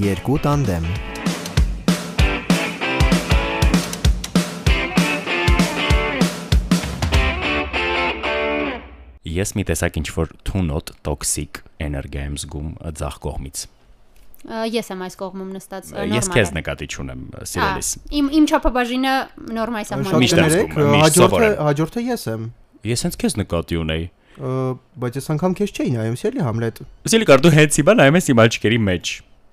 երկու տանդեմ։ Ես մի տեսակ ինչ որ թունոտ տոքսիկ էներգիա եմ զգում ձախ կողմից։ Ես եմ այս կողմում նստած Ես նորմալ քեզ եմ։ նկատի չունեմ, սիրելիս։ Իմ իմ չափաբաժինը նորմալ Շատ սահմանում։ Միշտ եմ զգում, միշտ հաջորդը սովորել։ հաջորդը ես եմ։ Ես հենց քեզ նկատի ունեի։ Բայց ես անգամ քեզ չէի նայում, սիրելի Համլետ։ Սիլիկար դու հենց իբա նայում ես իմ աչքերի մեջ։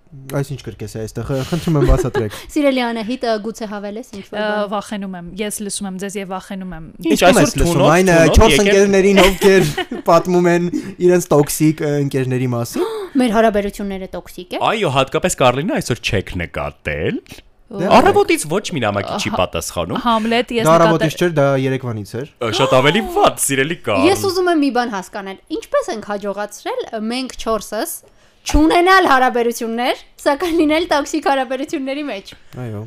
Այս ինչ կրկես է այստեղ, խնդրում եմ բացատրեք։ Սիրելի Անահիտ, գուցե հավելես ինչ որ վախենում եմ։ Ես լսում եմ ձեզ եւ վախենում եմ։ Ինչ այսօր լսում այն թունոտ 4 եկել- ընկերներին ովքեր պատմում են իրենց տոքսիկ ընկերների մասին։ Մեր հարաբերությունները տոքսիկ է։ Այո, հատկապես Կարլինը այսօր չեք նկատել։ Առավոտից ոչ մի նամակի չի պատասխանում։ Համլետ ես Դա առավոտից նկատել չէր, դա Երևանից էր։ Շատ ավելի վատ, սիրելի Կարլ։ Ես ուզում եմ մի բան հասկանալ։ Ինչպես ենք հաջողացրել մենք 4-ս չունենալ հարաբերություններ, սակայն լինել տոքսիկ հարաբերությունների մեջ։ Այո։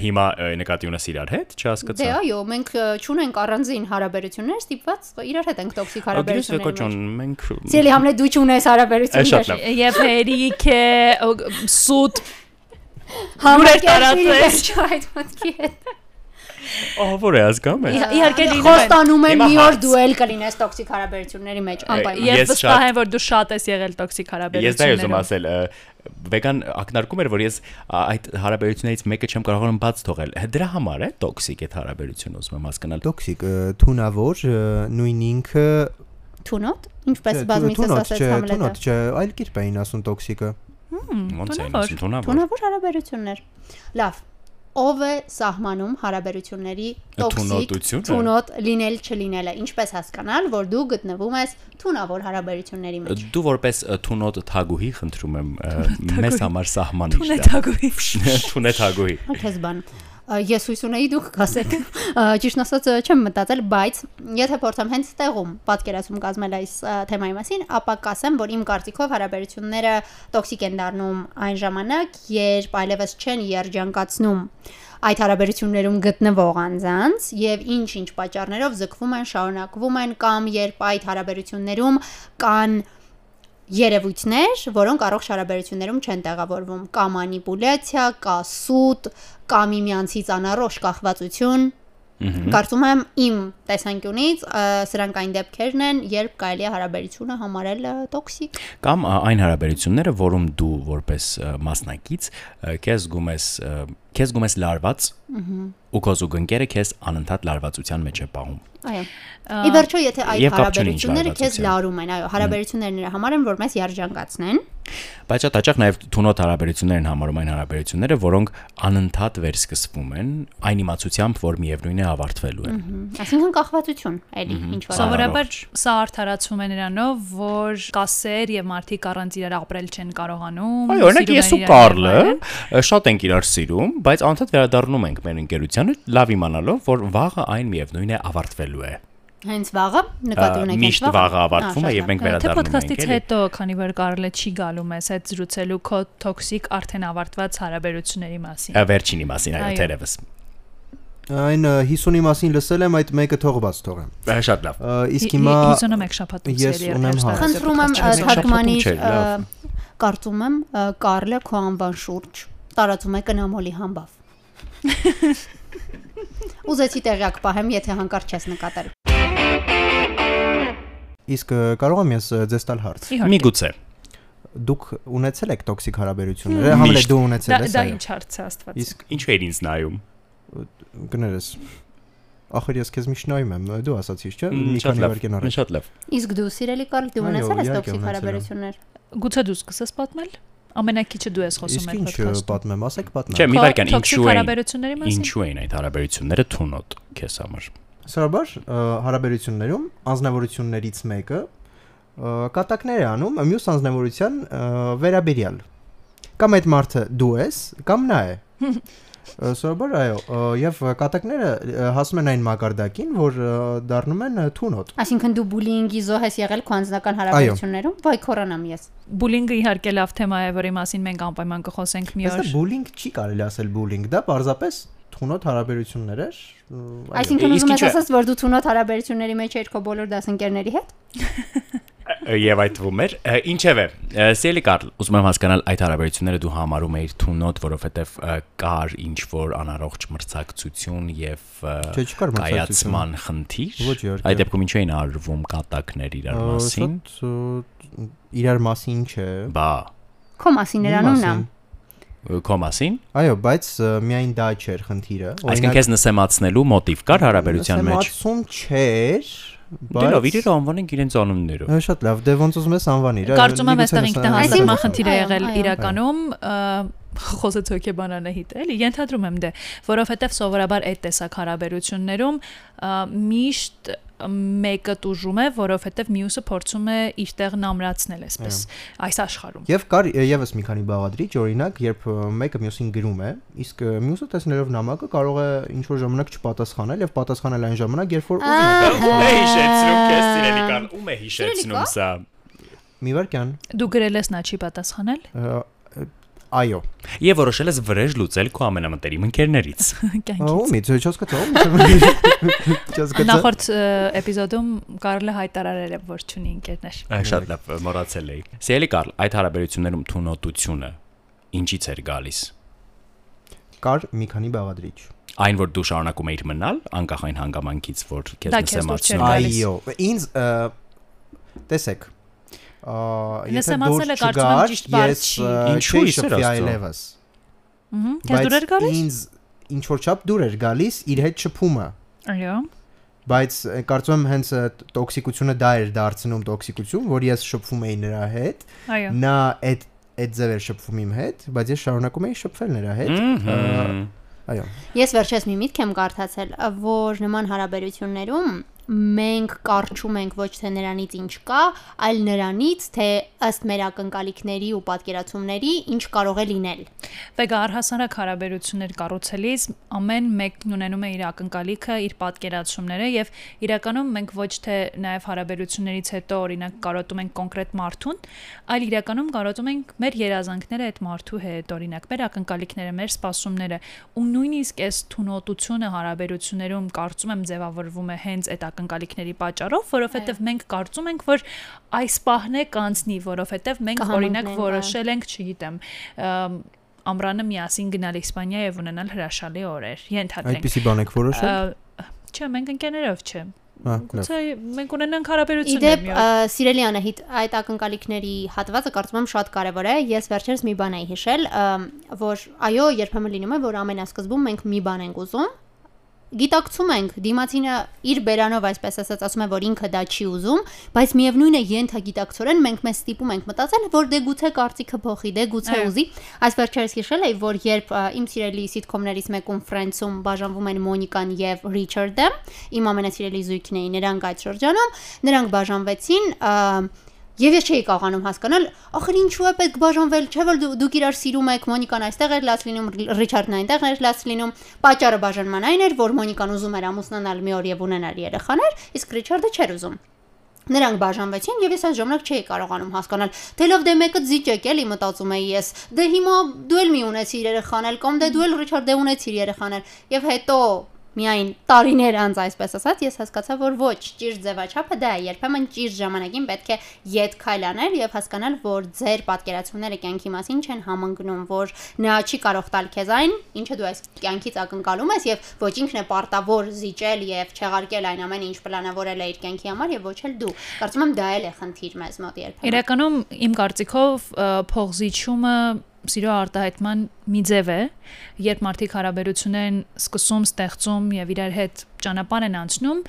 Հիմա նկատի ունես իրար հետ, Դե չհասկացա։ այո, մենք չունենք առանձին հարաբերություններ, ստիպված իրար հետ ենք տոքսիկ Ագրես հարաբերությունների եկոջան, մեջ։ մենք Սիրելի Համլետ, դու չունես հարաբերություններ։ եւ հերիք է սուտ Համարյա տարածես։ այդ մտքի հետ։ Ահա որ է ազգամ է։ Իհ- իհարկե Խոստանում եմ մի օր դու էլ կլինես տոքսիկ հարաբերությունների մեջ, անպայման։ Ես վստահ եմ որ դու շատ ես եղել տոքսիկ Ես դա հարաբերություններում ուզում ասել, վեգան ակնարկում էր, որ ես այդ հարաբերություններից մեկը չեմ կարողանում բաց թողել։ Դրա համար է տոքսիկ այդ հարաբերությունը ուզում եմ հասկանալ։ Տոքսիկ, թունավոր, նույն ինքը Թունոտ, ինչպես բազմիցս չէ, Համլետը։ թունոտ չէ, այլ կերպ էին ասում տոքսիկը։ Ոնց է թունավոր։ ասում թունավոր։ Թունավոր հարաբերություններ։ Լավ։ Ով է սահմանում հարաբերությունների տոքսիկ, թունոտ լինել չլինելը։ Ինչպես հասկանալ, որ դու գտնվում ես թունավոր հարաբերությունների մեջ։ Դու որպես թունոտ թագուհի խնդրում եմ մեզ համար սահմանիչ Թունետագույն Թունե թագուհի։ Քեզ բան։ Ես հույս ունեի դուք կասեք։ Ճիշտ ասած չեմ մտածել, բայց եթե փորձեմ հենց տեղում պատկերացում կազմել այս թեմայի մասին, ապա կասեմ, որ իմ կարծիքով հարաբերությունները տոքսիկ են դառնում այն ժամանակ, երբ այլևս չեն երջանկացնում այդ հարաբերություններում գտնվող անձանց եւ ինչ-ինչ պատճառներով զգվում են, շարունակվում են կամ երբ այդ հարաբերություններում կան երևույթներ, որոնք առողջ հարաբերություններում չեն տեղավորվում, կա մանիպուլյացիա, կա սուտ, կա միմյանցից անառողջ կախվածություն։ Կարծում եմ իմ տեսանկյունից սրանք այն դեպքերն են, երբ կարելի է հարաբերությունը համարել տոքսիկ։ Կամ այն հարաբերությունները, որում դու որպես մասնակից քեզ զգում ես քեզ զգում ես լարված ու քո զուգընկերը քեզ անընդհատ լարվածության մեջ է պահում։ Այո։ Ի վերջո, եթե այդ հարաբերությունները քեզ լարում են, այո, հարաբերությունները նրա համար են, որ մեզ երջանկացնեն։ Բայց շատ հաճախ նաև թունոտ հարաբերություններ են համարում այն հարաբերությունները, որոնք անընդհատ վերսկսվում են այն իմացությամբ, որ միևնույն է ավարտվելու են։ Այսինքն կախվածություն, էլի, ինչ որ։ Սովորաբար սա արդարացում է նրանով, որ կասեր եւ մարդիկ առանց իրար ապրել չեն կարողանում։ Այո, օրինակ ես ու Կարլը շատ ենք իրար սիրում, բայց անընդհատ վերադառնում ենք մեր ընկերությանը, լավ իմանալով, որ վաղը այն միևնույն է ավարտվելու է։ Հենց վաղը նկատի ունեք միշտ վաղը ավարտվում է եւ մենք Թե վերադառնում ենք։ ոդքասթից էլի։ հետո, քանի որ Կարլը չի գալու մեզ հետ զրուցելու քո տոքսիկ արդեն ավարտված հարաբերությունների մասին։ Ա, Վերջինի մասին, այո, թերևս։ Այն ը, 50-ի մասին լսել եմ, այդ մեկը թող բաց թողեմ։ Շատ լավ։ Իսկ հիմա 51 շաբաթ ես ունեմ հարց։ Խնդրում եմ լավ։ կարծում եմ Կարլը քո անվան շուրջ տարածում է կնամոլի համբավ։ Ուզեցի տեղյակ պահեմ, եթե հանկարծ չես նկատել։ իսկ կարող եմ ես ձեզ տալ հարց։ Իհարկե։ Միգուցե։ Դուք ունեցել եք տոքսիկ հարաբերություններ։ Համլետ Միշտ։ դու ունեցել ես։ դա ինչ հարց է աստված։ Իսկ Ինչու էր ինձ նայում։ կներես։ Ախր ես քեզ միշտ նայում եմ, դու ասացիր, չէ՞։ Մի քանի լավ, վարկեն առաջ։ Շատ լավ։ Իսկ դու սիրելի Կարլ, դու ունեցել ես տոքսիկ հարաբերություններ։ Գուցե դու սկսես պատմել։ Ամենակիչը դու ես խոսում Իսկ մեր ինչ ը, ոդքասթում։ պատմեմ, ասեք Չէ, պատմեմ։ մի Քո վարքան, ինչու են հարաբերությունների մասին։ ինչու են այդ հարաբերությունները թունոտ քեզ համար։ Սարաբար հարաբերություններում անznավորություններից մեկը կատակներ է անում մյուս անznավորության վերաբերյալ։ Կամ այդ մարդը դու ես, կամ նա է։ Սովորաբար այո, եւ կատակները հասնում են այն մակարդակին, որ դառնում են թունոտ։ Այսինքն դու բուլինգի զոհ ես եղել քո անձնական հարաբերություններում։ Վայ քորանամ ես։ Բուլինգը իհարկե լավ թեմա է, որի մասին մենք անպայման կխոսենք մի Այստեղ օր։ բուլինգ չի կարելի ասել բուլինգ, դա պարզապես թունոտ հարաբերություններ էր։ Այսինքն ուզում ես ասած, որ դու ցունոտ հարաբերությունների մեջ ես քո բոլոր դասընկերների հետ։ եւ այդ թվում էր ինչևէ ա, սիրելի Կարլ ուզում եմ հասկանալ այդ հարաբերությունները դու համարում ես թունոտ որովհետեւ ա, կար ինչ որ անառողջ մրցակցություն եւ կայացման խնդիր այդ դեպքում ինչու էին արվում կատակներ իրար մասին իրար մասին չէ։ բա Քո մասին նրանումն է։ քո մասին Այո, բայց միայն դա չէր խնդիրը։ այսինքն քեզ նսեմացնելու մոտիվ կար հարաբերության մեջ Սեմացում չէր, Դե լավ իրեր անվանենք իրենց անուններով Շատ լավ, դե ոնց ուզում ես անվանիր։ Կարծում եմ այստեղ Այսինքն- խնդիր է եղել իրականում խոսեց հոգեբանանը հիտ էլի ենթադրում եմ դե որովհետև սովորաբար այդ տեսակ հարաբերություններում միշտ մեկը տուժում է որովհետև մյուսը փորձում է իր տեղն ամրացնել այսպես այս աշխարհում Եվ կար եւս մի քանի բաղադրիչ, օրինակ, երբ մեկը մյուսին գրում է, իսկ մյուսը տեսնելով նամակը կարող է ինչ որ ժամանակ չպատասխանել եւ պատասխանել այն ժամանակ, երբ որ ուզում է։ ում է հիշեցնում քեզ սիրելի կան ում է հիշեցնում սա Մի վարքյան։ դու գրել ես նա չի պատասխանել Այո։ եւ որոշել ես վրեժ լուծել քո ամենամտերիմ ընկերներից կյանքից Ումից չհասկացա։ Չհասկացա։ նախորդ ը, էպիզոդում Կարլը հայտարարել է որ չունի ընկերներ Ա, շատ լավ մոռացել էի սիրելի Կարլ այդ հարաբերություններում թունոտությունը ինչից էր գալիս Կար մի քանի բաղադրիչ։ այն որ դու շարունակում էիր մնալ անկախ այն հանգամանքից որ քեզ նսեմացնում Այո, ինձ տեսեք։ եթե դուր չգար, ես Ինչու՞, շփվի այլևս։ Ահա քեզ դուր էր գալիս? Ինձ ինչ որ չափ դուր էր գալիս իր հետ շփումը։ այո Բայց կարծում եմ հենց տոքսիկությունը դա էր դարձնում տոքսիկություն, որ ես շփվում էի նրա հետ, այո նա այդ այդ ձև էր շփվում իմ հետ, բայց ես շարունակում էի շփվել նրա հետ։ Այո։ Ես վերջերս մի միտք եմ կարդացել, որ նման հարաբերություններում մենք կարճում ենք ոչ թե նրանից ինչ կա, այլ նրանից, թե ըստ մեր ակնկալիքների ու պատկերացումների ինչ կարող է լինել։ Վեգա առհասարակ հարաբերություններ կառուցելիս ամեն մեկն ունենում է իր ակնկալիքը, իր պատկերացումները եւ իրականում մենք ոչ թե նաեւ հարաբերություններից հետո օրինակ կարոտում ենք կոնկրետ մարդուն, այլ իրականում կարոտում ենք մեր երազանքները այդ մարդու հետ, օրինակ մեր ակնկալիքները, մեր սպասումները ու նույնիսկ այս թունոտությունը հարաբերություններում կարծում եմ ձևավորվում է հենց այդ ակնկալիքների պատճառով, որովհետեւ մենք կարծում ենք, որ այս պահն է կանցնի, որովհետեւ մենք օրինակ որոշել ենք, չգիտեմ, ամրանը միասին գնալ Իսպանիա եւ ունենալ հրաշալի օրեր։ Ենթադրենք։ Այդպեսի բան եք որոշել։ Չէ, մենք ընկերներով չէ։ Հա, լավ։ Գուցե մենք ունենանք հարաբերություններ Իդեպ սիրելի Անահիտ, այդ ակնկալիքների հատվածը կարծում եմ շատ կարևոր է։ Ես վերջերս մի բան էի հիշել, որ այո, երբեմն լինում է, որ ամենասկզբում մենք մի բան ենք ուզում, գիտակցում ենք դիմացինը իր բերանով այսպես ասած ասում է որ ինքը դա չի ուզում բայց միևնույն է ենթագիտակցորեն մենք մեզ ստիպում ենք մտածել որ դե գուցե կարծիքը փոխի դե գուցե Այո։ ուզի այս վերջերս հիշել էի որ երբ իմ սիրելի սիթքոմներից մեկում Friends-ում բաժանվում են Մոնիկան եւ Ռիչարդը իմ ամենասիրելի զույգն էին նրանք այդ շրջանում նրանք բաժանվեցին Եվ ես չէի կարողանում հասկանալ, ախր ինչու է պետք բաժանվել, չէ՞ որ դու- դուք իրար սիրում եք, Մոնիկան այստեղ էր լաց լինում, Ռիչարդն այնտեղ էր լաց լինում։ Պաճառը բաժանման այն էր, որ Մոնիկան ուզում էր ամուսնանալ մի օր եւ ունենալ երեխաներ, իսկ Ռիչարդը չէր ուզում։ Նրանք բաժանվեցին եւ ես այս ժամանակ չէի կարողանում հասկանալ։ Դե լավ դե մեկը զիջեք էլի մտածում էի ես։ Դե հիմա դու էլ մի ունեցիր երեխանել կամ դե դու էլ Ռիչարդ դե ունեցիր երեխաներ։ Եվ հետո միայն տարիներ անց այսպես ասած ես հասկացա որ ոչ ճիշտ ձևաչափը դա է երբեմն ճիշտ ժամանակին պետք է յետ քայլ անել եւ հասկանալ որ ձեր պատկերացումները կյանքի մասին չեն համընկնում որ նա չի կարող տալ քեզ այն ինչը դու այս կյանքից ակնկալում ես եւ ոչ ինքն է պարտավոր զիջել եւ չեղարկել այն ամենը ինչ պլանավորել է իր կյանքի համար եւ ոչ էլ դու կարծում եմ դա էլ է խնդիր մեզ մոտ երբեմն Իրականում իմ կարծիքով ը, փողզիչումը սիրո արտահայտման մի ձև է, երբ մարդիկ հարաբերություն են սկսում, ստեղծում եւ իրար հետ ճանապարհ են անցնում,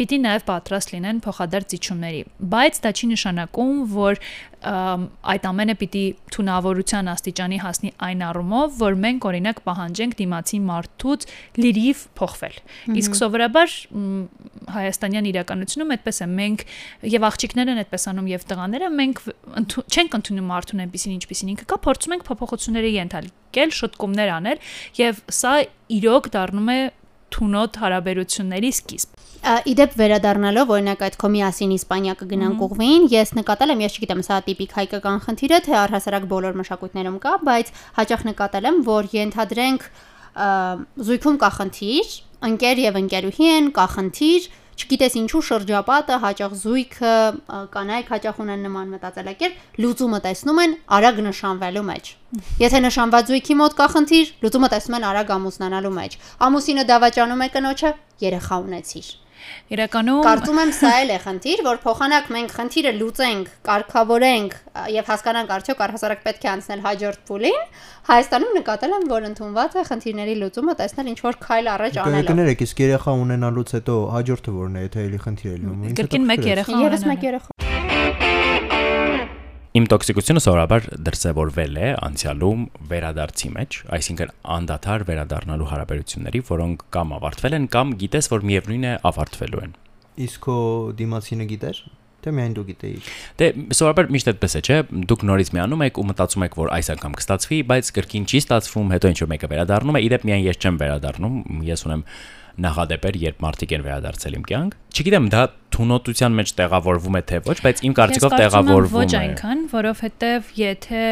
պիտի նաև պատրաստ լինեն փոխադարձ զիջումների։ Բայց դա չի նշանակում, որ այդ ամենը պիտի թունավորության աստիճանի հասնի այն առումով, որ մենք օրինակ պահանջենք դիմացի մարդուց լիրիվ փոխվել։ Իսկ սովորաբար հայաստանյան իրականությունում այդպես է։ Մենք եւ աղջիկներն են այդպես անում եւ տղաները մենք չենք ընդունում մարդուն այնպեսին ինչպեսին ինքը կա, փորձում ենք փոփոխությունների ենթարկել, շտկումներ անել եւ սա իրոք դառնում է թունոտ հարաբերությունների սկիզբ։ Իդեպ վերադառնալով օրինակ այդ կոմիասին Իսպանիա կգնանք ուղվին, ես նկատել եմ, ես չգիտեմ, սա տիպիկ հայկական խնդիր է, թե առհասարակ բոլոր մշակույթներում կա, բայց հաճախ նկատել եմ, որ ենթադրենք զույգում կա խնդիր, ընկեր եւ ընկերուհի են, կա խնդիր, չգիտես ինչու շրջապատը, հաճախ զույգը, կանայք հաճախ ունեն նման մտածելակերպ, լուծումը տեսնում են արագ նշանվելու մեջ։ Եթե նշանված զույգի մոտ կա խնդիր, լուծումը տեսնում են արագ ամուսնանալու մեջ։ Ամուսինը դավաճանում է կնոջը, երեխա ունեցիր։ Իրականում Կարծում եմ սա էլ է խնդիր, որ փոխանակ մենք խնդիրը լուծենք, կարգավորենք եւ հասկանանք արդյոք առհասարակ պետք է անցնել հաջորդ փուլին։ Հայաստանում նկատել եմ, որ ընդունված է խնդիրների լուծումը տեսնել ինչ որ քայլ առաջ անելով։ Կներեք, իսկ երեխա ունենալուց հետո հաջորդը որն է, եթե էլի խնդիր է լինում։ կրկին մեկ երեխա Եվս մեկ երեխա։ Իմ տոքսիկությունը սովորաբար դրսևորվել է անցյալում վերադարձի մեջ, այսինքն անդադար վերադառնալու հարաբերությունների, որոնք կամ ավարտվել են, կամ գիտես, որ միևնույն է ավարտվելու են։ Իսկ քո դիմացինը գիտեր, թե միայն դու գիտեիր։ Դե սովորաբար միշտ այդպես է, չէ՞։ Դուք նորից միանում եք ու մտածում եք, որ այս անգամ կստացվի, բայց կրկին չի ստացվում, հետո ինչ որ մեկը վերադառնում է, իդեպ միայն ես չեմ վերադառնում, ես ունեմ նախադեպեր, երբ մարդիկ են վերադարձել իմ կյանք։ Չգիտեմ, դա թունոտության մեջ տեղավորվում է թե ոչ, բայց իմ կարծիքով տեղավորվում ոչ է։ այնքան, որովհետև եթե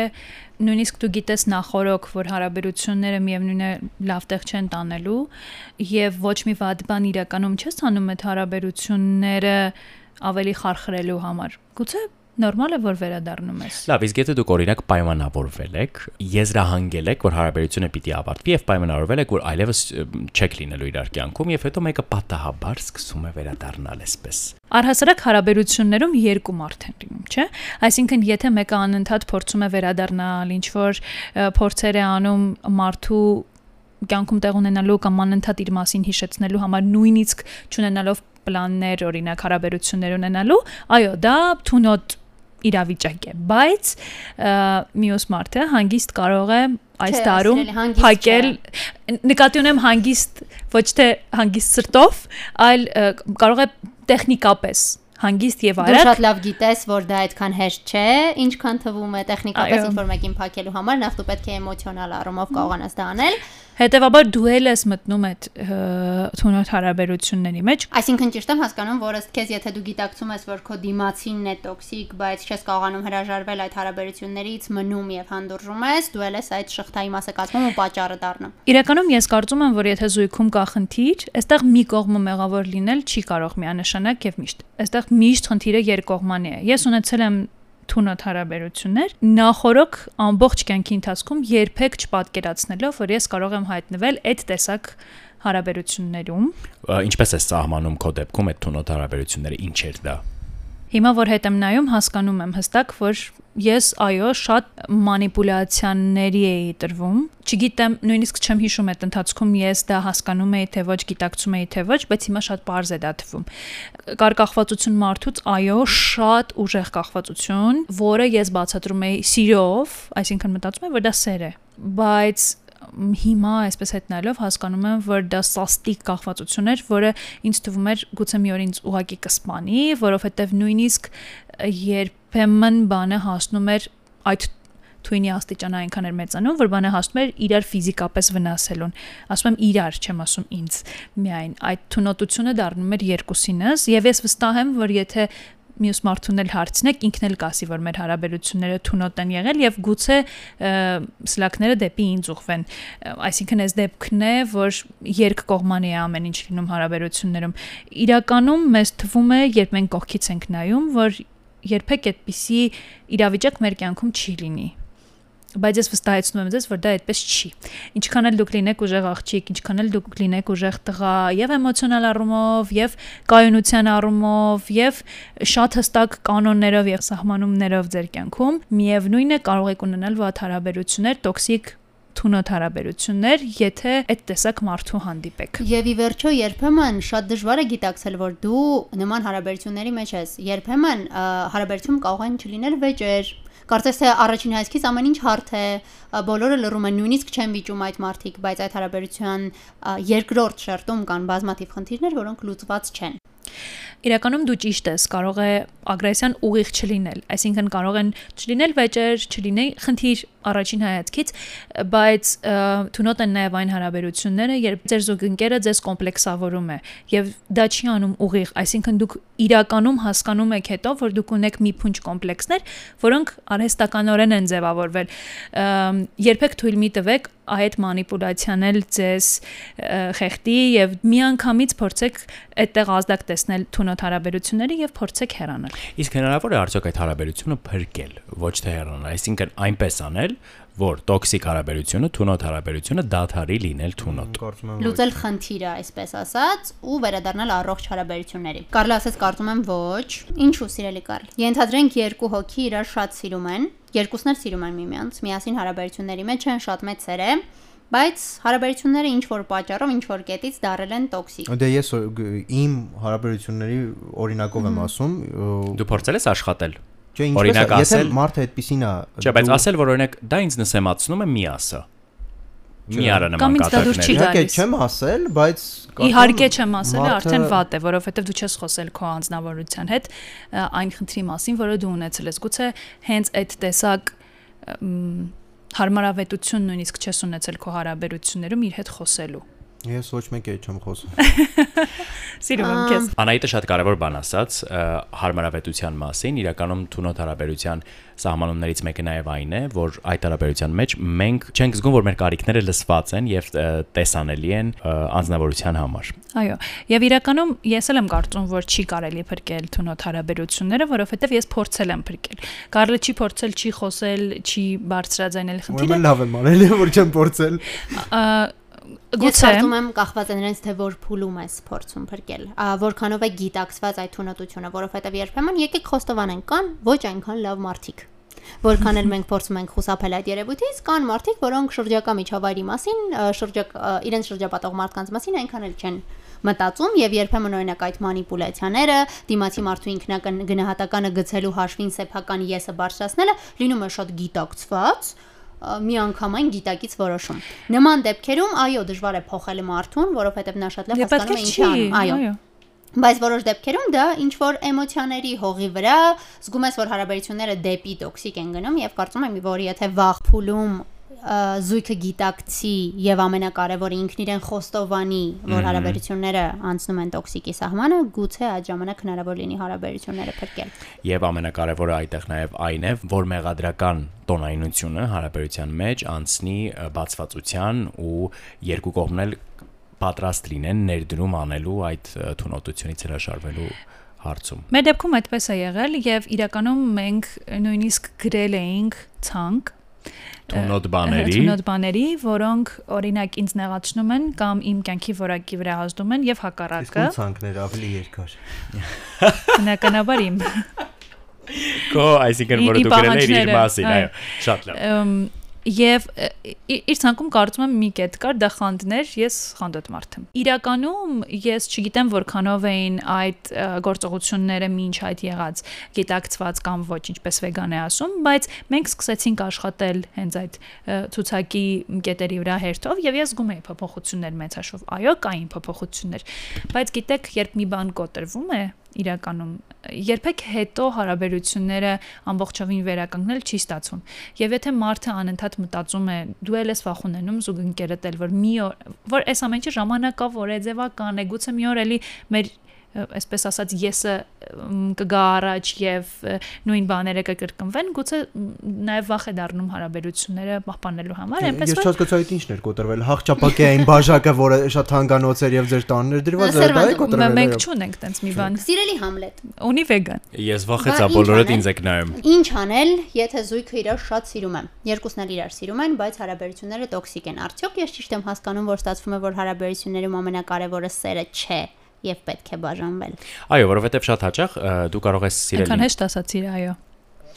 նույնիսկ դու գիտես նախորոք, որ հարաբերությունները միևնույն է լավ տեղ չեն տանելու եւ ոչ մի վատ բան իրականում չես անում այդ հարաբերությունները ավելի խարխրելու համար։ Գուցե նորմալ է որ վերադառնում ես։ Լավ, իսկ եթե դուք օրինակ պայմանավորվել եք, եզրահանգել եք, որ հարաբերությունը պիտի ավարտվի եւ պայմանավորվել եք, որ այլևս չեք լինելու իրար կյանքում եւ հետո մեկը պատահաբար սկսում է վերադառնալ այսպես։ Առհասարակ հարաբերություններում երկու մարդ են լինում, չէ՞։ Այսինքն, եթե մեկը անընդհատ փորձում է վերադառնալ, ինչ որ փորձեր է անում մարդու կյանքում տեղ ունենալու կամ անընդհատ իր մասին հիշեցնելու համար նույնիսկ ճանենալով պլաններ, օրինակ հարաբերություններ ունենալու, այո, դա թունոտ իրավիճակ է, բայց մյուս մարդը հանգիստ կարող է այս տարում փակել նկատի ունեմ հանգիստ ոչ թե հանգիստ սրտով, այլ կարող է տեխնիկապես հանգիստ եւ Դու արագ շատ լավ գիտես, որ դա այդքան հեշտ չէ, ինչքան թվում է տեխնիկապես Այո։ ինչ որ մեկին փակելու համար, նախ դու պետք է էմոցիոնալ առումով կարողանաս դա անել։ հետեւաբար դու էլ ես մտնում այդ թունոտ հարաբերությունների մեջ Այսինքն ճիշտ եմ հասկանում, որ ըստ քեզ եթե դու գիտակցում ես, որ քո դիմացինն է տոքսիկ, բայց չես կարողանում հրաժարվել այդ հարաբերություններից, մնում եւ հանդուրժում ես, դու էլ ես այդ շղթայի մասը կազմում ու պատճառը դառնում։ Իրականում ես կարծում եմ, որ եթե զույգում կա խնդիր, այստեղ մի կողմը մեղավոր լինել չի կարող միանշանակ եւ միշտ։ Այստեղ միշտ խնդիրը երկկողմանի է։ Ես ունեցել եմ թունոտ հարաբերություններ նախորոք ամբողջ կյանքի ընթացքում երբեք չպատկերացնելով, որ ես կարող եմ հայտնվել այդ տեսակ հարաբերություններում Ինչպես է սահմանում քո դեպքում այդ թունոտ հարաբերությունները, ինչ էր դա։ Հիմա որ հետ եմ նայում, հասկանում եմ հստակ, որ ես այո, շատ մանիպուլյացիաների էի տրվում։ Չգիտեմ, նույնիսկ չեմ հիշում այդ ընթացքում ես դա հասկանում էի թե ոչ, գիտակցում էի թե ոչ, բայց հիմա շատ པարզ է դա թվում։ Կար կախվածություն մարդուց, այո, շատ ուժեղ կախվածություն, որը ես բացատրում էի սիրով, այսինքն մտածում եմ, որ դա սեր է, բայց հիմա այսպես հետնալով հասկանում եմ, որ դա սաստիկ կախվածություն էր, որը ինձ թվում էր գուցե մի օր ինձ ուղակի կսպանի, որովհետև նույնիսկ ը, երբեմն բանը հասնում էր այդ թույնի աստիճանը այնքան էր մեծանում, որ բանը հասնում էր իրար ֆիզիկապես վնասելուն։ Ասում եմ իրար, չեմ ասում ինձ։ Միայն այդ թունոտությունը դառնում էր երկուսինս, եւ ես վստահ եմ, որ եթե մյուս մարդուն էլ հարցնեք, ինքն էլ կասի, որ մեր հարաբերությունները թունոտ են եղել եւ գուցե սլակները դեպի ինձ ուղվեն։ Այսինքն այս դեպքն է, որ երկկողմանի է ամեն ինչ լինում հարաբերություններում։ Իրականում մեզ թվում է, երբ մենք կողքից ենք նայում, որ երբեք այդպիսի իրավիճակ մեր կյանքում չի լինի բայց ես վստահեցնում եմ ձեզ, որ դա այդպես չի։ Ինչքան էլ դուք լինեք ուժեղ աղջիկ, ինչքան էլ դուք լինեք ուժեղ տղա, եւ էմոցիոնալ առումով, եւ կայունության առումով, եւ շատ հստակ կանոններով եւ սահմանումներով ձեր կյանքում, միևնույն է կարող եք ունենալ վատ հարաբերություններ, տոքսիկ թունոտ հարաբերություններ, եթե այդ տեսակ մարդու հանդիպեք։ Եվ ի վերջո երբեմն շատ դժվար է գիտակցել, որ դու նման հարաբերությունների մեջ ես։ Երբեմն հարաբերություն կարող են չլինել վեճեր։ Կարծես թե առաջին հայացքից ամեն ինչ հարթ է, բոլորը լռում են, նույնիսկ չեն վիճում այդ մարդիկ, բայց այդ հարաբերության երկրորդ շերտում կան բազմաթիվ խնդիրներ, որոնք լուծված չեն։ Իրականում դու ճիշտ ես, կարող է ագրեսիան ուղիղ չլինել, այսինքն կարող են չլինել վեճեր, չլինել խնդիր առաջին հայացքից, բայց թունոտ են նաև այն հարաբերությունները, երբ ձեր զուգընկերը ձեզ կոմպլեքսավորում է եւ դա չի անում ուղիղ, այսինքն դուք իրականում հասկանում եք հետո, որ դուք ունեք մի փունջ կոմպլեքսներ, որոնք արհեստականորեն են ձևավորվել։ Երբեք թույլ մի տվեք այդ մանիպուլյացիան էլ ձեզ խեղդի եւ միանգամից փորձեք այդտեղ ազդակ տեսնել թունոտ հարաբերությունների եւ փորձեք հեռանալ։ Իսկ հնարավոր է արդյոք այդ հարաբերությունը փրկել, ոչ թե հեռանալ, այսինքն այնպես անել, որ տոքսիկ հարաբերությունը, թունոտ հարաբերությունը դադարի լինել թունոտ։ լուծել խնդիրը, այսպես ասած, ու վերադառնալ առողջ հարաբերությունների։ Կարլ ասած կարծում եմ ոչ։ Ինչու սիրելի Կարլ։ Ենթադրենք երկու հոգի իրար շատ սիրում են, երկուսն էլ սիրում են միմյանց, միասին հարաբերությունների մեջ են շատ մեծ սեր է, բայց հարաբերությունները ինչ որ պատճառով ինչ որ կետից դարել են տոքսիկ։ Դե ես իմ հարաբերությունների օրինակով եմ ասում, Դու փորձել ես աշխատել։ չէ ինչպես օրինակ է, եթե մարդը այդպեսին է, Չէ, բայց ասել որ օրինակ դա ինձ նսեմացնում է մի ասա։ Մի արա նման կատակներ։ Իհարկե չեմ ասել, բայց Իհարկե չեմ ասել, արդեն վատ է, որովհետև դու չես խոսել քո անձնավորության հետ այն խնդրի մասին, որը դու ունեցել ես։ Գուցե հենց այդ տեսակ հարմարավետություն նույնիսկ չես ունեցել քո հարաբերություններում իր հետ խոսելու։ Ես ոչ մեկ էլ չեմ խոսում։ Սիրում եմ քեզ։ Անայտը շատ կարևոր բան ասաց հարմարավետության մասին, իրականում թունոտ հարաբերության սահմանումներից մեկը նաև այն է, որ այդ հարաբերության մեջ մենք չենք զգում, որ մեր կարիքները լսված են եւ տեսանելի են ը, անձնավորության համար։ Այո, եւ իրականում ես էլ եմ կարծում, որ չի կարելի փրկել թունոտ հարաբերությունները, որովհետեւ ես փորձել եմ փրկել։ Կարլը չի փորձել, չի խոսել, չի բարձրաձայնել խնդիրը։ Ուրեմն լավ եմ արել, որ չեմ փորձել։ Գուցե կարծում եմ կախված է նրանից թե որ փուլում ես փորձում փրկել։ Որքանով է գիտակցված այդ թունոտությունը, որովհետև երբեմն եկեք խոստովանենք կան ոչ այնքան լավ մարդիկ։ Որքան էլ մենք փորձում ենք խուսափել այդ երևույթից, կան մարդիկ, որոնք շրջակա միջավայրի մասին, շրջակ իրենց շրջապատող մարդկանց մասին այնքան էլ չեն մտածում եւ երբեմն օրինակ այդ մանիպուլյացիաները, դիմացի մարդու ինքնական գնահատականը գցելու հաշվին սեփական եսը բարձրացնելը լինում է շատ գիտակցված, միանգամայն գիտակից որոշում։ Նման դեպքերում այո, դժվար է փոխել մարդուն, որովհետև նա շատ լավ հասկանում է է ինչ չի, է անում։ Այո։ Բայց որոշ դեպքերում դա ինչ որ էմոցիաների հողի վրա զգում ես որ հարաբերությունները դեպի տոքսիկ են գնում եւ կարծում եմ որ եթե վաղ փուլում զույգը գիտակցի եւ ամենակարևորը ինքն իրեն խոստովանի որ հարաբերությունները անցնում են տոքսիկի սահմանը գուցե այդ ժամանակ հնարավոր լինի հարաբերությունները փրկել Եվ ամենակարևորը այդտեղ նաև այն է, որ մեղադրական տոնայնությունը հարաբերության մեջ անցնի բացվածության ու երկու կողմն էլ պատրաստ լինեն ներդրում անելու այդ թունոտությունից հրաշարվելու հարցում։ Մեր դեպքում այդպես է եղել եւ իրականում մենք նույնիսկ գրել էինք ցանկ Թունոտ բաների Թունոտ բաների, որոնք օրինակ ինձ նեղացնում են կամ իմ կյանքի որակի վրա ազդում են եւ Իսկ հակառակը ո՞ն ցանկներ ավելի երկար։ բնականաբար իմ Քո, այսինքն ի դու գրել ես իր մասին, այո։ շատ լավ։ Եվ իր ցանկում կարծում եմ մի կետ կար, դա խանդներ, ես խանդոտ մարդ եմ։ Իրականում ես չգիտեմ որքանով էին այդ գործողությունները մինչ այդ եղած գիտակցված կամ ոչ, ինչպես վեգան է ասում, բայց մենք սկսեցինք աշխատել հենց այդ ցուցակի կետերի վրա հերթով եւ ես զգում էի փոփոխություններ մեծ հաշվով։ Այո, կային փոփոխություններ։ Բայց գիտեք, երբ մի բան կոտրվում է, իրականում երբեք հետո հարաբերությունները ամբողջովին վերականգնել չի ստացվում։ Եվ եթե մարդը անընդհատ մտածում է, դու ել ես վախ ունենում զուգընկերդ էլ, որ մի օր, որ այս ամենը ժամանակավոր է, ձևական է, գուցե մի օր էլի մեր այսպես ասած եսը կգա առաջ եւ նույն բաները կկրկնվեն, գուցե նաեւ վախ է դառնում հարաբերությունները պահպանելու համար, այնպես Ես որ չհասկացա այդ ինչն էր կոտրվել։ Հաղճապակի այն բաժակը, որը շատ հանգանոց էր եւ ձեր տաններ դրված, դա է կոտրվել։ մենք չունենք տենց մի բան։ Սիրելի Համլետ Ունի վեգան։ Ես վախեցա բոլորդ ինձ եք նայում։ Ինչ անել, եթե զույգը իրար շատ սիրում է։ Երկուսն էլ իրար սիրում են, բայց հարաբերությունները տոքսիկ են։ Արդյոք ես ճիշտ եմ հասկանում, որ ստացվում է, որ հարաբերություններում ամենակարևորը սերը չէ եւ պետք է բաժանվել։ Այո, որովհետև շատ հաճախ դու կարող ես սիրել Այնքան հեշտ ասացիր, այո։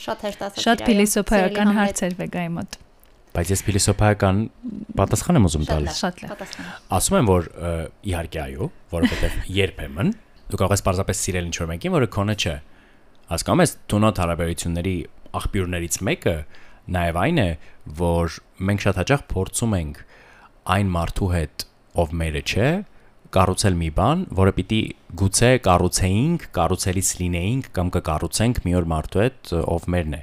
Շատ հեշտ ասած։ Շատ փիլիսոփայական հարց էր վեգայի մոտ։ Բայց ես փիլիսոփայական պատասխան եմ ուզում տալ։ Շատ լավ։ Պատասխան։ Ասում եմ, որ իհարկե այո, որովհետև երբեմն դու կարող ես պարզապես սիրել ինչ-որ մեկին, որը քոնը չէ։ Հասկանում ես, թունոտ հարաբերությունների աղբյուրներից մեկը նաև այն է, որ մենք շատ հաճախ փորձում ենք այն մարդու հետ, ով մերը չէ, կառուցել մի բան, որը պիտի գուցե կառուցեինք, կառուցելիս լինեինք կամ կկառուցենք մի օր մարդու հետ, ով մերն է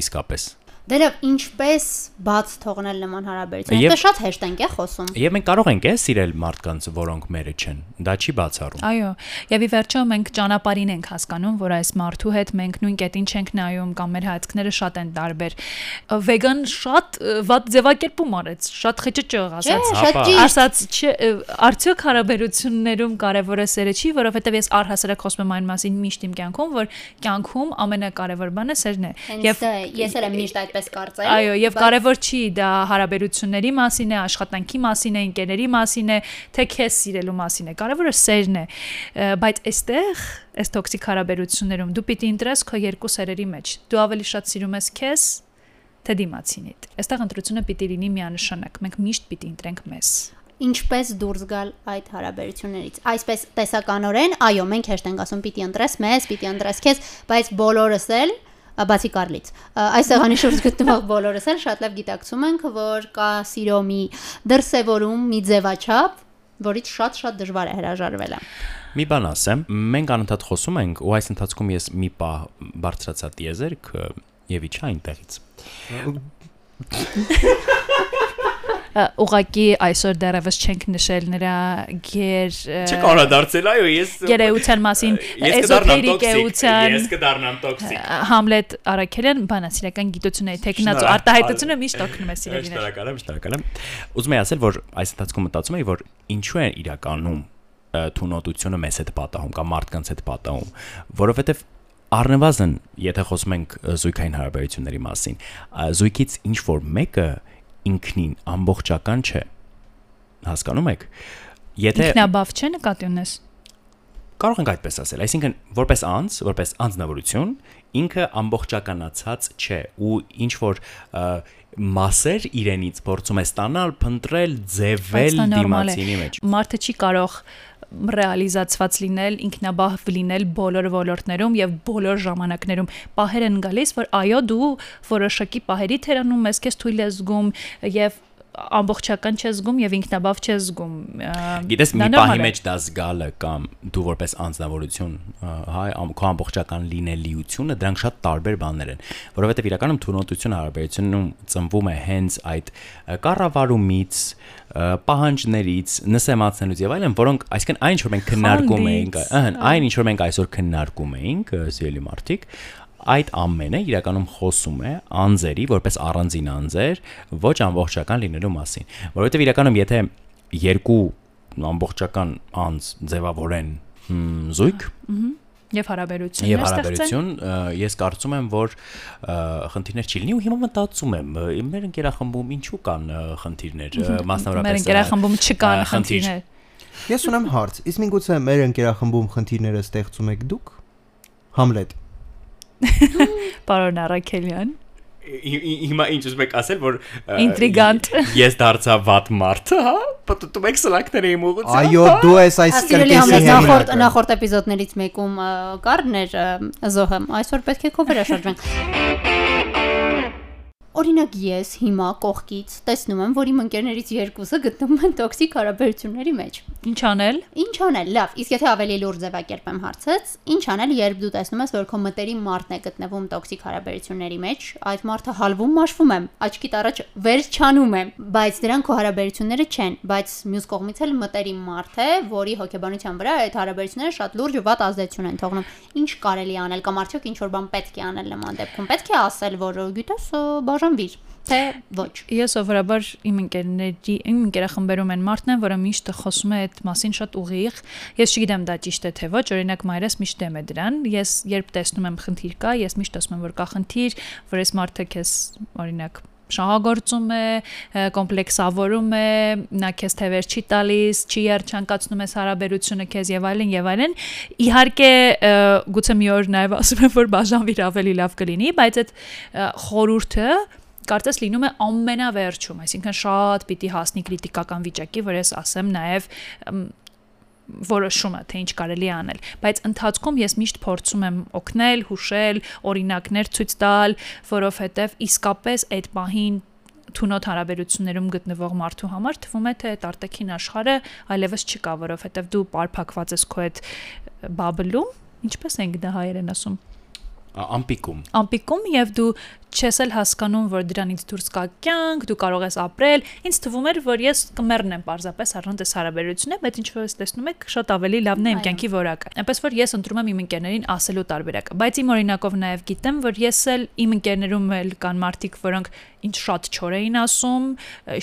իսկապես։ Դերև ինչպես բաց թողնել նման հարաբերություն։ Եվ- Դա շատ հեշտ ենք է խոսում։ Եվ մենք կարող ենք է սիրել մարդկանց, որոնք մերը չեն։ Դա չի բացառում։ Այո, եւ ի վերջո մենք ճանապարհին ենք հասկանում, որ այս մարդու հետ մենք նույն կետին չենք նայում կամ մեր հայացքները շատ են տարբեր։ Վեգան շատ վատ ձևակերպում արեց, շատ խճճող Չէ, ասաց։ շատ Հապա։ ճիշտ։ Ասաց, չէ, արդյոք հարաբերություններում կարևորը սերը չի, որովհետև ես առհասարակ խոսում եմ այն մասին միշտ իմ կյանքում, որ կյանքում ամենակարևոր բանը սերն է։ է, ես էլ եմ միշտ այդպես կարծել։ Այո, եւ կարևոր չի դա հարաբերությունների մասին է, աշխատանքի մասին է, ընկերների մասին է, թե քեզ սիրելու մասին է։ Կարևորը սերն է։ Բայց այստեղ, այս տոքսիկ հարաբերություններում դու պիտի ընտրես քո երկու սերերի մեջ։ Դու ավելի շատ սիրում ես քեզ, թե դիմացինիդ։ Այստեղ ընտրությունը պիտի լինի միանշանակ։ Մենք միշտ պիտի ընտրենք մեզ։ ինչպես դուրս գալ այդ հարաբերություններից։ Այսպես տեսականորեն, այո, մենք հեշտ ենք ասում պիտի ընտրես մեզ, պիտի ընտրես քեզ, բայց բոլորս էլ բացի Կարլից։ Այս սեղանի շուրջ գտնվող բոլորս էլ շատ լավ գիտակցում ենք, որ կա սիրո մի դրսևորում, մի ձևաչափ, որից շատ-շատ դժվար է հրաժարվելը։ Մի բան ասեմ, մենք անընդհատ խոսում ենք ու այս ընթացքում ես մի պահ բարձրացա դիեզերք եւ իջա այնտեղից։ Ը, Ուղղակի այսօր դեռևս չենք նշել նրա գեր ը, Չկարադարձել, այո, ես գերեության մասին, Ես կդառնամ էզոթերիկ տոքսիկ։ էության Ես կդառնամ տոքսիկ։ Համլետ Արաքելյան բանասիրական գիտությունների Շնորհակալ։ արտահայտությունը միշտ օգնում է սիրելիներ։ Շնորհակալ եմ, շնորհակալ եմ։ Ուզում եմ ասել, որ այս ընթացքում մտածում եի, որ ինչու է իրականում թունոտությունը մեզ հետ պատահում կամ մարդկանց հետ պատահում, որովհետև առնվազն, եթե խոսում ենք զույգային հարաբերությունների մասին, զույգից ինչ որ մեկը ինքնին ամբողջական չէ։ Հասկանում եք։ Եթե Ինքնաբավ չէ նկատի ունես։ կարող ենք այդպես ասել, այսինքն որպես անձ, որպես անձնավորություն, ինքը ամբողջականացած չէ ու ինչ որ մասեր իրենից փորձում է ստանալ, փնտրել, ձևել դիմացինի մեջ։ Մարդը չի կարող ռեալիզացված լինել, ինքնաբավ լինել բոլոր ոլորտներում եւ բոլոր ժամանակներում։ Պահեր են գալիս, որ այո, դու որոշակի պահերի թերանում ես, քեզ թույլ ես զգում եւ ամբողջական չես զգում եւ ինքնաբավ չես զգում։ Գիտես, մի է։ մեջ դա զգալը կամ դու որպես անձնավորություն, հայ, քո ամբողջական լինելիությունը, դրանք շատ տարբեր բաներ են, որովհետև իրականում թունոտությունը հարաբերությունում ծնվում է հենց այդ կառավարումից, պահանջներից, նսեմացնելուց եւ այլն, որոնք, այսինքն այն ինչ որ մենք քննարկում էինք, ըհը, այն ինչ որ մենք այսօր քննարկում էինք, սիրելի մարդիկ, այդ ամենը իրականում խոսում է անձերի որպես առանձին անձեր ոչ ամբողջական լինելու մասին որովհետև իրականում եթե երկու ամբողջական անձ ձևավորեն զույգ եւ հարաբերություններ եւ ստեղծեն։ հարաբերություն ես կարծում եմ որ խնդիրներ չի լինի ու հիմա մտածում եմ մեր ընկերախմբում ինչու կան խնդիրներ Մեր մասնավորապես ը, ընկերախմբում չկան խնդիրներ։ Ես ունեմ հարց։ Իսկ միգուցե մեր ընկերախմբում խնդիրները ստեղծում եք դուք։ Համլետ։ Պարոն Արաքելյան։ Հի- հի- հիմա ինչ ուզում եք ասել որ Ինտրիգանտ։ ես դարձա վատ մարդ հա պատտում եք սլակները իմ ուղղությամբ Այո, դու ես այս կրկեսի նախորդ նախորդ էպիզոդներից մեկում ա, կառներ ա, զոհը այսօր պետք է քո վերաշրջվենք Օրինակ ես հիմա կողքից տեսնում եմ, որ իմ ընկերներից երկուսը գտնվում են տոքսիկ հարաբերությունների մեջ։ Ինչ անել։ Ինչ անել։ Լավ, իսկ եթե ավելի լուրջ ձևակերպեմ հարցից, ինչ անել, երբ դու տեսնում ես, որ քո մտերիմ մարդն է գտնվում տոքսիկ հարաբերությունների մեջ, այդ մարդը հալվում, մաշվում է, աչքիդ առաջ վեր չանում է, բայց դրանք քո հարաբերությունները չեն, բայց մյուս կողմից էլ մտերիմ մարդ է, որի հոգեբանության վրա այդ հարաբերությունները շատ լուրջ ու վատ ազդեցություն են թողնում։ Ինչ կարելի անել կամ արդյոք ինչ որ բան պետք է անել նման դեպքում։ Պետք է ասել, որ գիտես, բաժանվիր, թե ոչ։ Ես սովորաբար իմ ընկերների, իմ ընկերախմբերում են մարդն են, որը միշտ խոսում է այդ մասին շատ ուղիղ։ Ես չգիտեմ դա ճիշտ է թե ոչ, օրինակ մայրս միշտ դեմ է դրան։ Ես երբ տեսնում եմ խնդիր կա, ես միշտ ասում եմ, որ կա խնդիր, որ այս մարդը քեզ օրինակ շահագործում է, կոմպլեքսավորում է, նա քեզ թևեր չի տալիս, չի երջանկացնում ես հարաբերությունը քեզ եւ այլն եւ այլն։ Իհարկե գուցե մի օր նաեւ ասում եմ, որ բաժանվիր ավելի լավ կլինի, բայց այդ ը, խորհուրդը կարծես լինում է ամենավերջում, այսինքն շատ պիտի հասնի քրիտիկական վիճակի, որ ես ասեմ նաև որոշումը, թե ինչ կարելի է անել, բայց ընթացքում ես միշտ փորձում եմ օգնել, հուշել, օրինակներ ցույց տալ, որովհետև իսկապես այդ պահին թունոտ հարաբերություններում գտնվող մարդու համար թվում է թե այդ արտաքին աշխարհը այլևս չկա, որովհետև դու պարփակված ես քո այդ բաբլում, ինչպես ենք դա հայերեն ասում։ Ամպիկում։ ամպիկում եւ դու չես էլ հասկանում, որ դրանից դուրս կա կյանք, դու կարող ես ապրել։ Ինձ թվում էր, որ ես կմեռնեմ parzapes առանց այս հարաբերությունը, բայց ինչ որ ես տեսնում եք, շատ ավելի լավն է իմ կյանքի որակը։ Այնպես որ ես ընտրում եմ իմ ընկերներին ասելու տարբերակը, բայց իմ օրինակով նաև գիտեմ, որ ես էլ իմ ընկերներում էլ կան մարդիկ, որոնք ինձ շատ չոր էին ասում,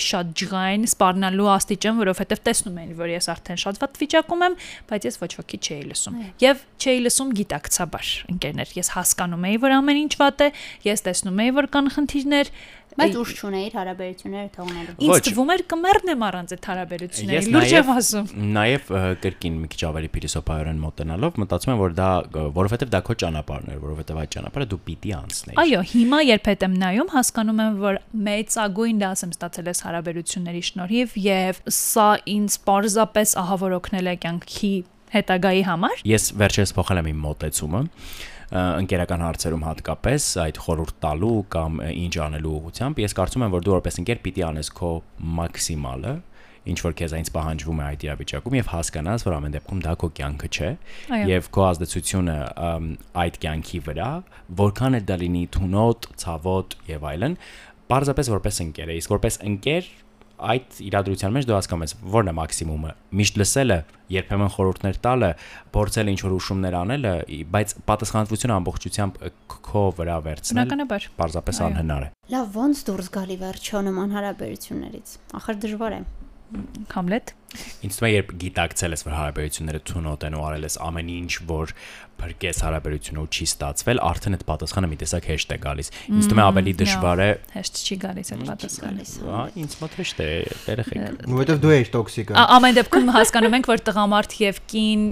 շատ ջղային, սպառնալու աստիճան, որովհետև տեսնում էին, որ ես արդեն շատ վատ վիճակում եմ, բայց ես ոչ ոքի չէի լսում։ Եվ չէի լսում գիտակցաբար ընկերներ։ Ես հասկանում էի, որ ամեն ինչ վատ է, ես տեսնում էի, որ կան խնդիրներ, Բայց ուշ չունեիր հարաբերությունները թողնելու։ Ինձ Ոչ։ թվում էր կմեռնեմ առանց այդ հարաբերությունների։ Լուրջ եմ ասում։ Նաև կրկին մի քիչ ավելի փիլիսոփայորեն մոտենալով մտածում եմ, որ դա որովհետև դա քո ճանապարհն էր, որովհետև այդ ճանապարհը դու պիտի անցնեիր։ Այո, հիմա երբ հետ եմ նայում, հասկանում եմ, որ մեծագույն դաս եմ ստացել այս հարաբերությունների շնորհիվ եւ սա ինձ պարզապես ահավոր օգնել է կյանքի հետագայի համար։ Ես վերջերս փոխել եմ իմ մոտեցումը ընկերական հարցերում հատկապես այդ խորհուրդ տալու կամ ինչ անելու ուղղությամբ ես կարծում եմ որ դու որպես ընկեր պիտի անես քո մաքսիմալը ինչ որ քեզ այնց պահանջվում է այդ իրավիճակում եւ հասկանաս որ ամեն դեպքում դա քո կյանքը չէ եւ քո ազդեցությունը այդ կյանքի վրա որքան է դա լինի թունոտ, ցավոտ եւ այլն Պարզապես որպես ընկեր է, իսկ որպես ընկեր այդ իրադրության մեջ դու հասկանում ես որն է մաքսիմումը. միշտ լսելը երբեմն խորհուրդներ տալը փորձել ինչ որ ուշումներ անելը բայց պատասխանատվությունը ամբողջությամբ քո վրա վերցնել Բնականաբար։ պարզապես անհնար է Լավ, ոնց դուրս գալի վերջո նման հարաբերություններից։ Ախր դժվար է։ Համլետ։ ինձ թվում է երբ գիտակցել ես որ հարաբերությունները թունոտ են ու արել ես ամեն ինչ որ բրկես հարաբերությունը ու չի ստացվել արդեն այդ պատասխանը մի տեսակ հեշտ է գալիս ինձ թվում է ավելի դժվար է Հեշտ չի գալիս այդ պատասխանը։ հա ինձ մոտ հեշտ է երեխեք Որովհետև դու ես տոքսիկը։ Ամեն դեպքում հասկանում ենք, որ տղամարդ եւ կին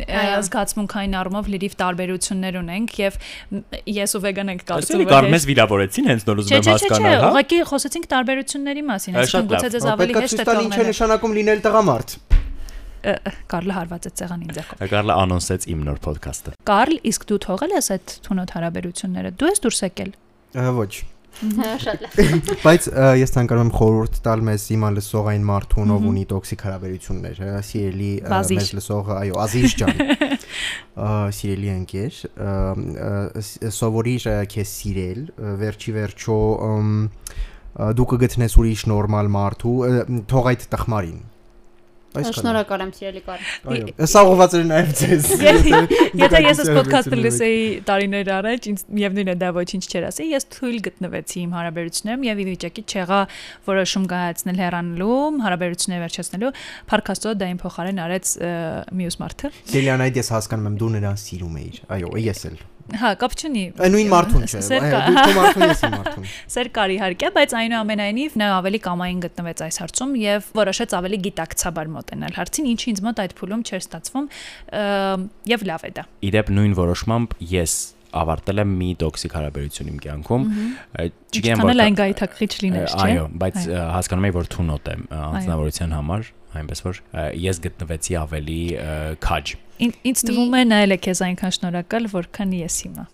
զգացմունքային առումով լրիվ տարբերություններ ունենք եւ ես ու վեգան ենք կարծում Այսինքն կարող մեզ վիրավորեցին հենց նոր ուզում եմ չէ, չէ, չէ, հասկանալ հա ուղղակի խոսեցինք տարբերությունների մասին, այսինքն գուցե ձեզ ավելի Պետք է հեշտ ցույց է տալ ինչ է նշանակում լինել տղամարդ։ Կարլը հարված է ցեղանին ձեռքով։ Կարլը անոնսեց իմ նոր ոդքասթը Կարլ, իսկ դու թողել ես այդ թունոտ հարաբերությունները։ Դու ես դուրս եկել։ Ոչ։ Շատ լավ։ Բայց ես ցանկանում եմ խորհուրդ տալ մեզ հիմա լսող այն մարդուն, ով ունի տոքսիկ հարաբերություններ, հա, սիրելի մեզ լսողը, այո, Ազիզ ջան։ Սիրելի ընկեր, սովորիր քեզ սիրել, վերջի վերջո դու կգտնես ուրիշ նորմալ մարդու, թող այդ տխմարին։ Այսքանը։ Շնորհակալ եմ, սիրելի կար։ Այո, սա ուղղված էր նաև ձեզ։ Եթե ես այս ոդքասթը լսեի տարիներ առաջ, ինձ միևնույն է դա ոչինչ չէր ասի, ես թույլ գտնվեցի իմ հարաբերություններում եւ ի վիճակի չեղա որոշում կայացնել հեռանալու, հարաբերությունները վերջացնելու, Փարքաստո դա իմ փոխարեն արեց մյուս մարդը։ Սելյան այդ ես հասկանում եմ, դու նրան սիրում էիր։ Այո, ես էլ։ Հա, կապ չունի։ Այն նույն մարդուն չէ։ Սեր այո, կա- Դու քո մարդուն ես մարդուն։ Սեր կար իհարկե, բայց այնուամենայնիվ նա ավելի կամային գտնվեց այս հարցում եւ որոշեց ավելի գիտակցաբար մոտենալ հարցին, ինչը ինձ մոտ այդ փուլում չէր ստացվում եւ լավ է դա։ Իդեպ նույն որոշմամբ ես ավարտել եմ մի տոքսիկ հարաբերություն իմ կյանքում չգիտեմ էլ որքան- այն գայթակղիչ լիներ, չէ։ Այո, բայց հասկանում եմ որ թունոտ եմ անձնավորության համար, այնպես որ ես գտնվեցի ավելի քաջ։ Ին- Ինձ թվում է նայել է քեզ այնքան շնորհակալ, որքան ես հիմա։